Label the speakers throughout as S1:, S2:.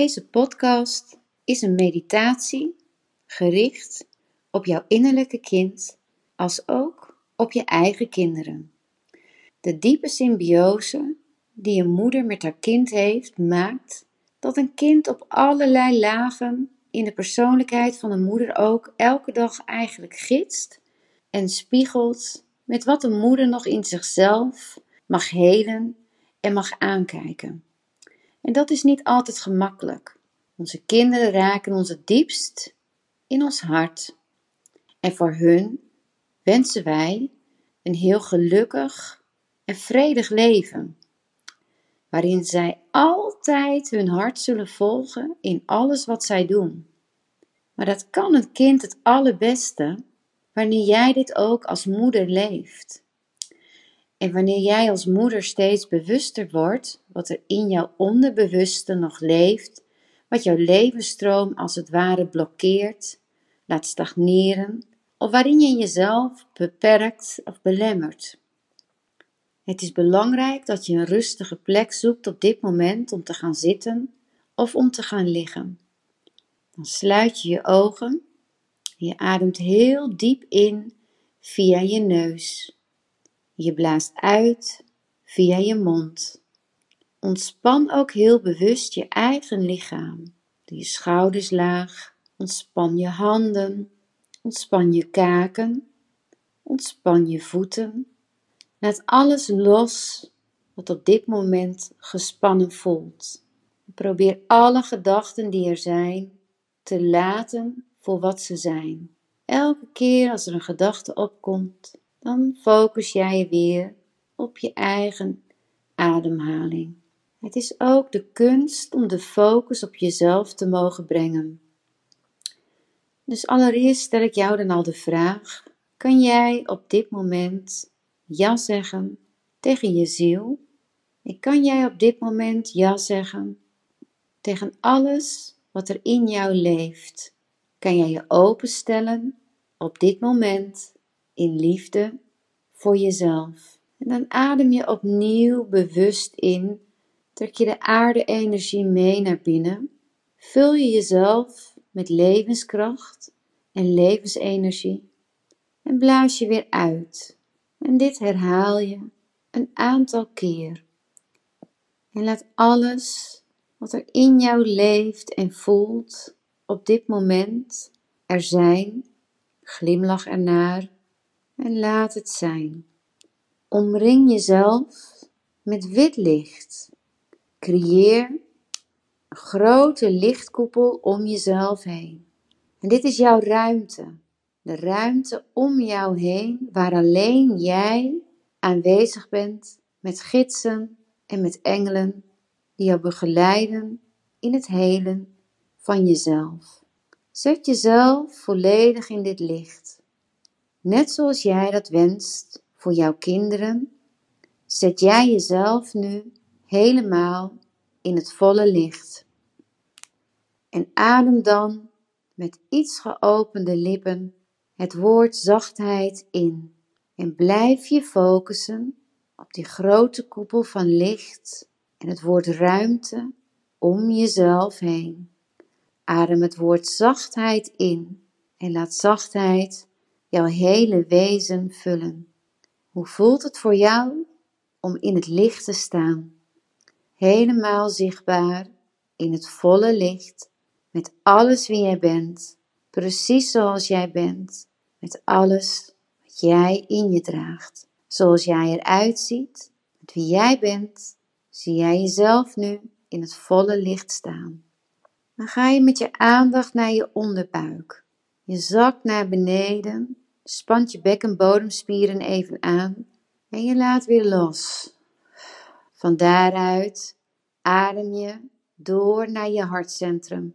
S1: Deze podcast is een meditatie gericht op jouw innerlijke kind, als ook op je eigen kinderen. De diepe symbiose die een moeder met haar kind heeft, maakt dat een kind op allerlei lagen in de persoonlijkheid van een moeder ook elke dag eigenlijk gidst en spiegelt met wat een moeder nog in zichzelf mag helen en mag aankijken. En dat is niet altijd gemakkelijk. Onze kinderen raken ons het diepst in ons hart. En voor hun wensen wij een heel gelukkig en vredig leven, waarin zij altijd hun hart zullen volgen in alles wat zij doen. Maar dat kan het kind het allerbeste wanneer jij dit ook als moeder leeft. En wanneer jij als moeder steeds bewuster wordt wat er in jouw onderbewuste nog leeft, wat jouw levensstroom als het ware blokkeert, laat stagneren of waarin je jezelf beperkt of belemmert. Het is belangrijk dat je een rustige plek zoekt op dit moment om te gaan zitten of om te gaan liggen. Dan sluit je je ogen en je ademt heel diep in via je neus. Je blaast uit via je mond. Ontspan ook heel bewust je eigen lichaam. Doe je schouders laag. Ontspan je handen. Ontspan je kaken. Ontspan je voeten. Laat alles los wat op dit moment gespannen voelt. Probeer alle gedachten die er zijn te laten voor wat ze zijn. Elke keer als er een gedachte opkomt, dan focus jij je weer op je eigen ademhaling. Het is ook de kunst om de focus op jezelf te mogen brengen. Dus allereerst stel ik jou dan al de vraag: kan jij op dit moment ja zeggen tegen je ziel? En kan jij op dit moment ja zeggen tegen alles wat er in jou leeft? Kan jij je openstellen op dit moment in liefde voor jezelf. En dan adem je opnieuw bewust in. Trek je de aarde-energie mee naar binnen. Vul je jezelf met levenskracht en levensenergie. En blaas je weer uit. En dit herhaal je een aantal keer. En laat alles wat er in jou leeft en voelt op dit moment er zijn. Glimlach ernaar en laat het zijn. Omring jezelf met wit licht. Creëer een grote lichtkoepel om jezelf heen. En dit is jouw ruimte. De ruimte om jou heen waar alleen jij aanwezig bent met gidsen en met engelen die jou begeleiden in het helen van jezelf. Zet jezelf volledig in dit licht. Net zoals jij dat wenst voor jouw kinderen, zet jij jezelf nu helemaal in het volle licht. En adem dan met iets geopende lippen het woord zachtheid in. En blijf je focussen op die grote koepel van licht en het woord ruimte om jezelf heen. Adem het woord zachtheid in en laat zachtheid jouw hele wezen vullen. Hoe voelt het voor jou om in het licht te staan? Helemaal zichtbaar in het volle licht, met alles wie jij bent, precies zoals jij bent, met alles wat jij in je draagt. Zoals jij eruit ziet, met wie jij bent, zie jij jezelf nu in het volle licht staan. Dan ga je met je aandacht naar je onderbuik. Je zakt naar beneden spant je bek- en bodemspieren even aan en je laat weer los. Van daaruit adem je door naar je hartcentrum.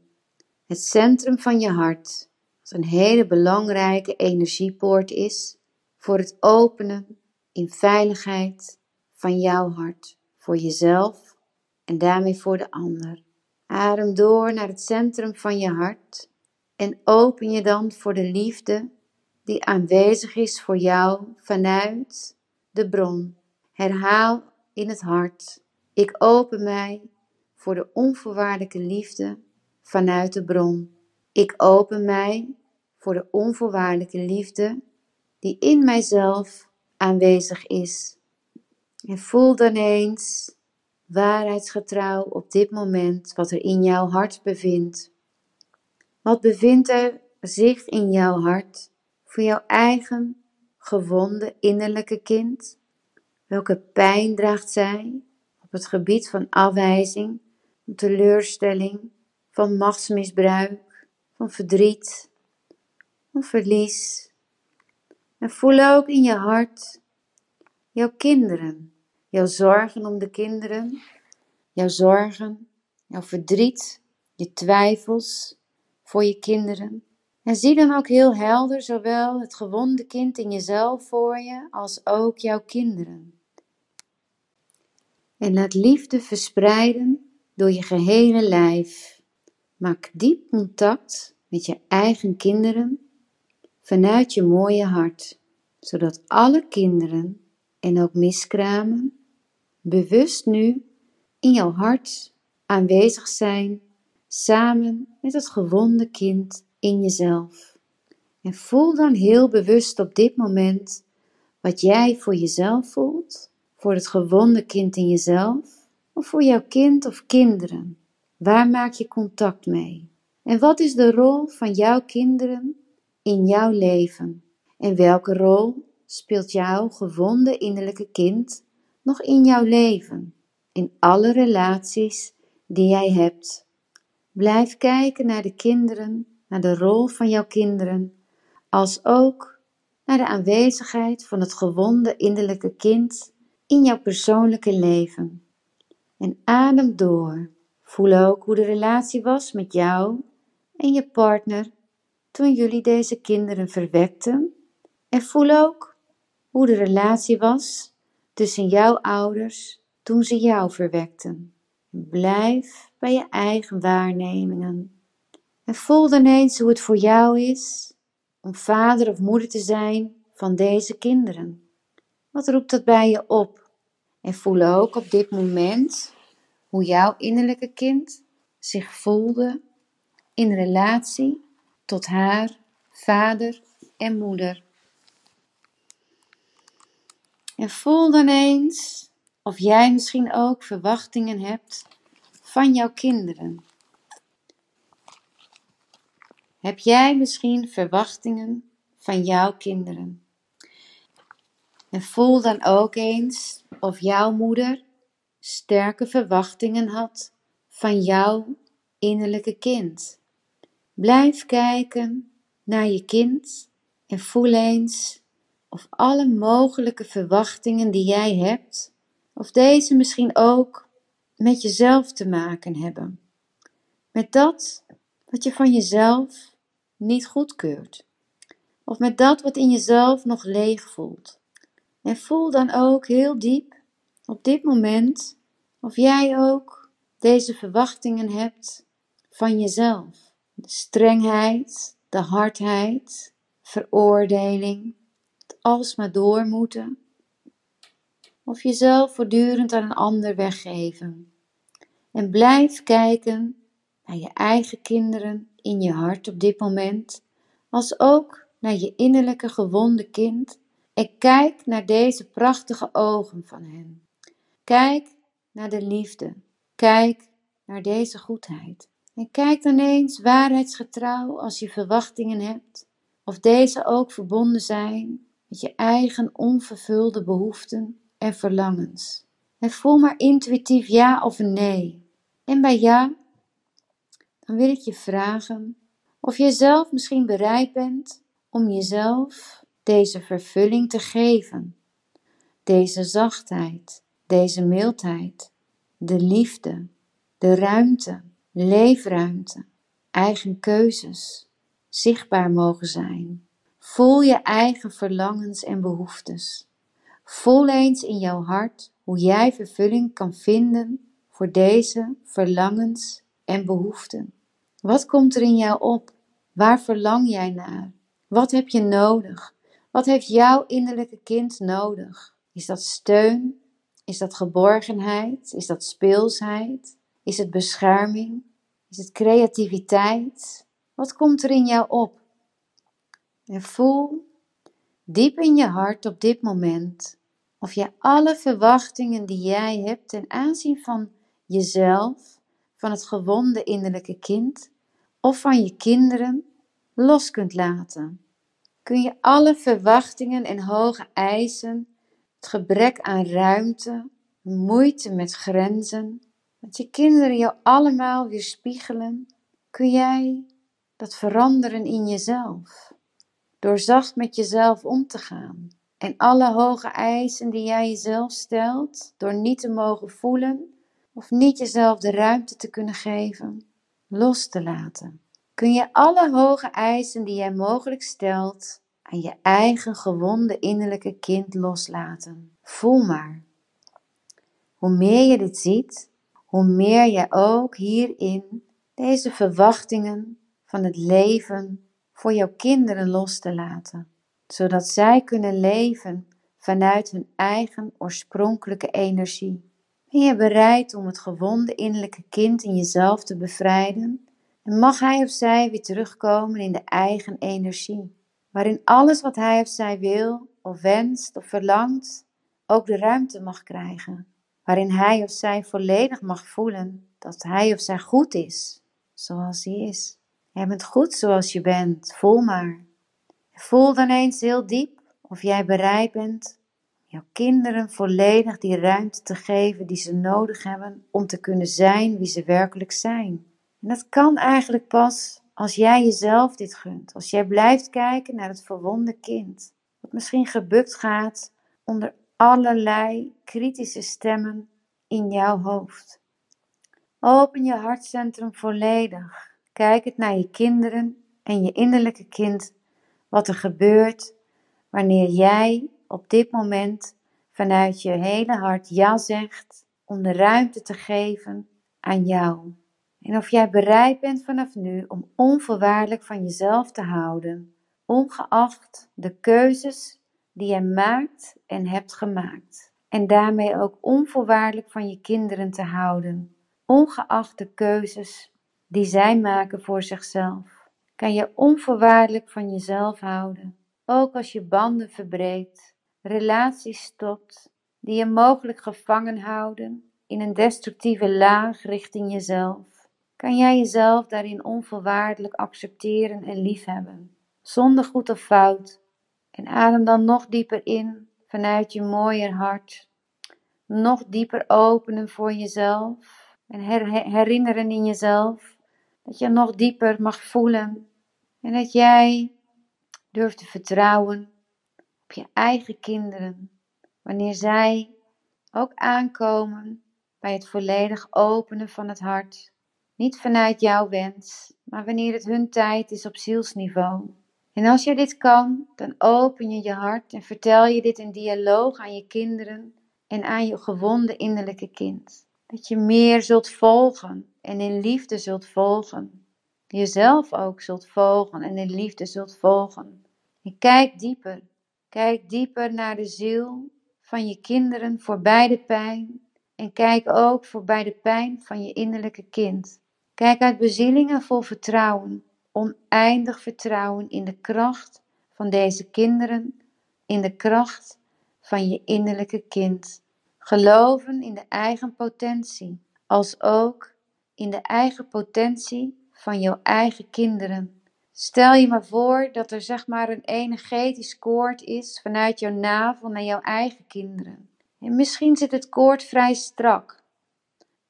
S1: Het centrum van je hart, wat een hele belangrijke energiepoort is voor het openen in veiligheid van jouw hart, voor jezelf en daarmee voor de ander. Adem door naar het centrum van je hart en open je dan voor de liefde die aanwezig is voor jou vanuit de bron. Herhaal in het hart. Ik open mij voor de onvoorwaardelijke liefde vanuit de bron. Ik open mij voor de onvoorwaardelijke liefde die in mijzelf aanwezig is. En voel dan eens waarheidsgetrouw op dit moment wat er in jouw hart bevindt. Wat bevindt er zich in jouw hart voor jouw eigen gewonde innerlijke kind? Welke pijn draagt zij op het gebied van afwijzing, teleurstelling, van machtsmisbruik, van verdriet, van verlies? En voel ook in je hart jouw kinderen, jouw zorgen om de kinderen, jouw zorgen, jouw verdriet, je twijfels voor je kinderen. En zie dan ook heel helder zowel het gewonde kind in jezelf voor je als ook jouw kinderen. En laat liefde verspreiden door je gehele lijf. Maak diep contact met je eigen kinderen vanuit je mooie hart, zodat alle kinderen en ook miskramen bewust nu in jouw hart aanwezig zijn, samen met het gewonde kind in jezelf. En voel dan heel bewust op dit moment wat jij voor jezelf voelt, voor het gewonde kind in jezelf, of voor jouw kind of kinderen. Waar maak je contact mee? En wat is de rol van jouw kinderen in jouw leven? En welke rol speelt jouw gewonde innerlijke kind nog in jouw leven? In alle relaties die jij hebt. Blijf kijken naar de kinderen, naar de rol van jouw kinderen, als ook naar de aanwezigheid van het gewonde innerlijke kind in jouw persoonlijke leven. En adem door. Voel ook hoe de relatie was met jou en je partner toen jullie deze kinderen verwekten. En voel ook hoe de relatie was tussen jouw ouders toen ze jou verwekten. Blijf bij je eigen waarnemingen. En voel dan eens hoe het voor jou is om vader of moeder te zijn van deze kinderen. Wat roept dat bij je op? En voel ook op dit moment hoe jouw innerlijke kind zich voelde in relatie tot haar vader en moeder. En voel dan eens of jij misschien ook verwachtingen hebt van jouw kinderen. Heb jij misschien verwachtingen van jouw kinderen? En voel dan ook eens of jouw moeder sterke verwachtingen had van jouw innerlijke kind. Blijf kijken naar je kind en voel eens of alle mogelijke verwachtingen die jij hebt, of deze misschien ook met jezelf te maken hebben. Met dat wat je van jezelf niet goedkeurt. Of met dat wat in jezelf nog leeg voelt. En voel dan ook heel diep op dit moment of jij ook deze verwachtingen hebt van jezelf. De strengheid, de hardheid, veroordeling, het alsmaar door moeten. Of jezelf voortdurend aan een ander weggeven. En blijf kijken naar je eigen kinderen in je hart op dit moment, als ook naar je innerlijke gewonde kind. En kijk naar deze prachtige ogen van hen. Kijk naar de liefde. Kijk naar deze goedheid. En kijk dan eens waarheidsgetrouw als je verwachtingen hebt, of deze ook verbonden zijn met je eigen onvervulde behoeften en verlangens. En voel maar intuïtief ja of nee. En bij ja, dan wil ik je vragen of je zelf misschien bereid bent om jezelf deze vervulling te geven. Deze zachtheid, deze mildheid, de liefde, de ruimte, leefruimte, eigen keuzes, zichtbaar mogen zijn. Voel je eigen verlangens en behoeftes. Voel eens in jouw hart hoe jij vervulling kan vinden voor deze verlangens en behoeften. Wat komt er in jou op? Waar verlang jij naar? Wat heb je nodig? Wat heeft jouw innerlijke kind nodig? Is dat steun? Is dat geborgenheid? Is dat speelsheid? Is het bescherming? Is het creativiteit? Wat komt er in jou op? En voel diep in je hart op dit moment of je alle verwachtingen die jij hebt ten aanzien van jezelf, van het gewonde innerlijke kind of van je kinderen los kunt laten. Kun je alle verwachtingen en hoge eisen, het gebrek aan ruimte, moeite met grenzen, dat je kinderen jou allemaal weerspiegelen, kun jij dat veranderen in jezelf. Door zacht met jezelf om te gaan. En alle hoge eisen die jij jezelf stelt, door niet te mogen voelen of niet jezelf de ruimte te kunnen geven, los te laten. Kun je alle hoge eisen die jij mogelijk stelt aan je eigen gewonde innerlijke kind loslaten. Voel maar. Hoe meer je dit ziet, hoe meer jij ook hierin deze verwachtingen van het leven voor jouw kinderen los te laten, zodat zij kunnen leven vanuit hun eigen oorspronkelijke energie. Ben je bereid om het gewonde innerlijke kind in jezelf te bevrijden? En mag hij of zij weer terugkomen in de eigen energie, waarin alles wat hij of zij wil, of wenst, of verlangt, ook de ruimte mag krijgen, waarin hij of zij volledig mag voelen dat hij of zij goed is, zoals hij is. Jij bent goed zoals je bent, voel maar. Voel dan eens heel diep of jij bereid bent jouw kinderen volledig die ruimte te geven die ze nodig hebben om te kunnen zijn wie ze werkelijk zijn. En dat kan eigenlijk pas als jij jezelf dit gunt, als jij blijft kijken naar het verwonde kind, wat misschien gebukt gaat onder allerlei kritische stemmen in jouw hoofd. Open je hartcentrum volledig. Kijk het naar je kinderen en je innerlijke kind, wat er gebeurt wanneer jij op dit moment vanuit je hele hart ja zegt om de ruimte te geven aan jou. En of jij bereid bent vanaf nu om onvoorwaardelijk van jezelf te houden, ongeacht de keuzes die je maakt en hebt gemaakt. En daarmee ook onvoorwaardelijk van je kinderen te houden, ongeacht de keuzes die zij maken voor zichzelf. Kan je onvoorwaardelijk van jezelf houden, ook als je banden verbreekt, relaties stopt, die je mogelijk gevangen houden in een destructieve laag richting jezelf. Kan jij jezelf daarin onvoorwaardelijk accepteren en liefhebben, zonder goed of fout, en adem dan nog dieper in vanuit je mooier hart. Nog dieper openen voor jezelf en herinneren in jezelf dat je nog dieper mag voelen en dat jij durft te vertrouwen je eigen kinderen wanneer zij ook aankomen bij het volledig openen van het hart. Niet vanuit jouw wens, maar wanneer het hun tijd is op zielsniveau. En als je dit kan, dan open je je hart en vertel je dit in dialoog aan je kinderen en aan je gewonde innerlijke kind. Dat je meer zult volgen en in liefde zult volgen. Jezelf ook zult volgen en in liefde zult volgen. En kijk dieper. Kijk dieper naar de ziel van je kinderen voorbij de pijn. En kijk ook voorbij de pijn van je innerlijke kind. Kijk uit bezielingen vol vertrouwen, oneindig vertrouwen in de kracht van deze kinderen, in de kracht van je innerlijke kind. Geloven in de eigen potentie, als ook in de eigen potentie van jouw eigen kinderen. Stel je maar voor dat er zeg maar een energetisch koord is vanuit jouw navel naar jouw eigen kinderen. En misschien zit het koord vrij strak.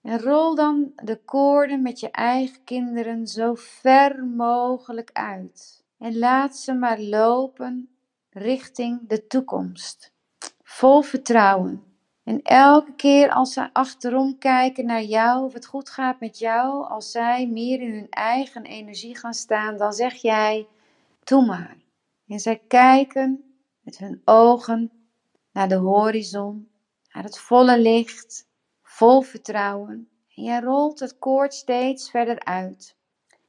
S1: En rol dan de koorden met je eigen kinderen zo ver mogelijk uit. En laat ze maar lopen richting de toekomst. Vol vertrouwen. En elke keer als zij achterom kijken naar jou, of het goed gaat met jou, als zij meer in hun eigen energie gaan staan, dan zeg jij: Doe maar. En zij kijken met hun ogen naar de horizon, naar het volle licht, vol vertrouwen. En jij rolt het koord steeds verder uit.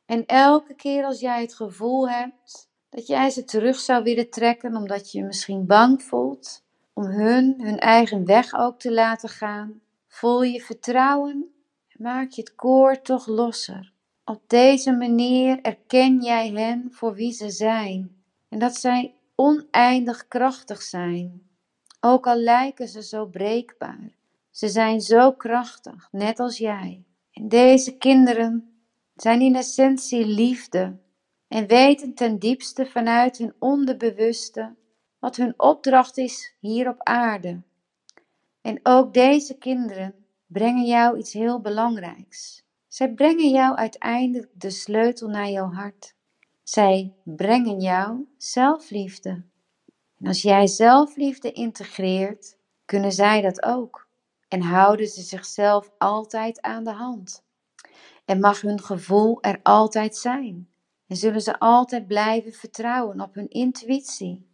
S1: En elke keer als jij het gevoel hebt dat jij ze terug zou willen trekken omdat je je misschien bang voelt, om hun hun eigen weg ook te laten gaan. Voel je vertrouwen Maak je het koord toch losser. Op deze manier erken jij hen voor wie ze zijn en dat zij oneindig krachtig zijn. Ook al lijken ze zo breekbaar. Ze zijn zo krachtig, net als jij. En deze kinderen zijn in essentie liefde en weten ten diepste vanuit hun onderbewuste wat hun opdracht is hier op aarde. En ook deze kinderen brengen jou iets heel belangrijks. Zij brengen jou uiteindelijk de sleutel naar jouw hart. Zij brengen jou zelfliefde. En als jij zelfliefde integreert, kunnen zij dat ook. En houden ze zichzelf altijd aan de hand. En mag hun gevoel er altijd zijn. En zullen ze altijd blijven vertrouwen op hun intuïtie.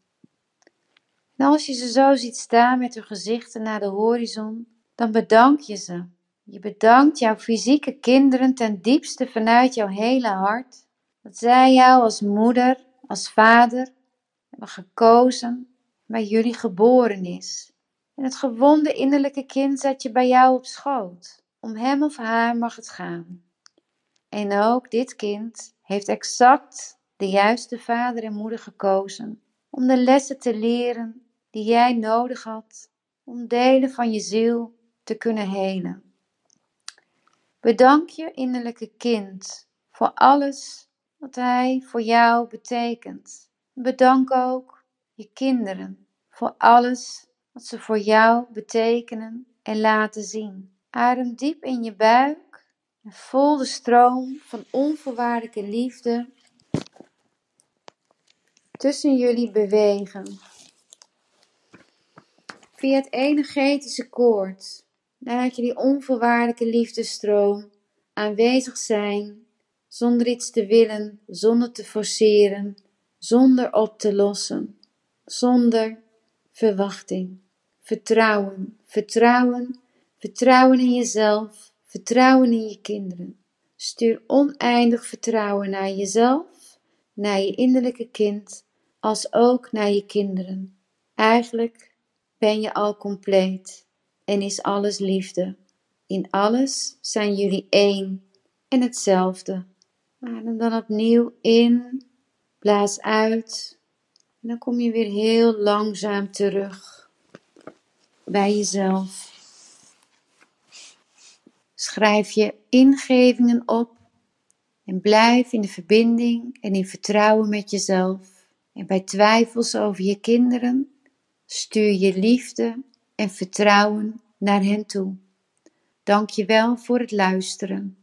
S1: En als je ze zo ziet staan met hun gezichten naar de horizon, dan bedank je ze. Je bedankt jouw fysieke kinderen ten diepste vanuit jouw hele hart, dat zij jou als moeder, als vader hebben gekozen, bij jullie geboren is. En het gewonde innerlijke kind zet je bij jou op schoot. Om hem of haar mag het gaan. En ook dit kind heeft exact de juiste vader en moeder gekozen om de lessen te leren die jij nodig had om delen van je ziel te kunnen helen. Bedank je innerlijke kind voor alles wat hij voor jou betekent. Bedank ook je kinderen voor alles wat ze voor jou betekenen en laten zien. Adem diep in je buik en voel de stroom van onvoorwaardelijke liefde tussen jullie bewegen. Via het energetische koord laat je die onvoorwaardelijke liefdestroom aanwezig zijn, zonder iets te willen, zonder te forceren, zonder op te lossen, zonder verwachting. Vertrouwen, vertrouwen, vertrouwen in jezelf, vertrouwen in je kinderen. Stuur oneindig vertrouwen naar jezelf, naar je innerlijke kind, als ook naar je kinderen. Eigenlijk ben je al compleet en is alles liefde. In alles zijn jullie één en hetzelfde. Adem dan opnieuw in, blaas uit. En dan kom je weer heel langzaam terug bij jezelf. Schrijf je ingevingen op en blijf in de verbinding en in vertrouwen met jezelf. En bij twijfels over je kinderen stuur je liefde en vertrouwen naar hen toe. Dank je wel voor het luisteren.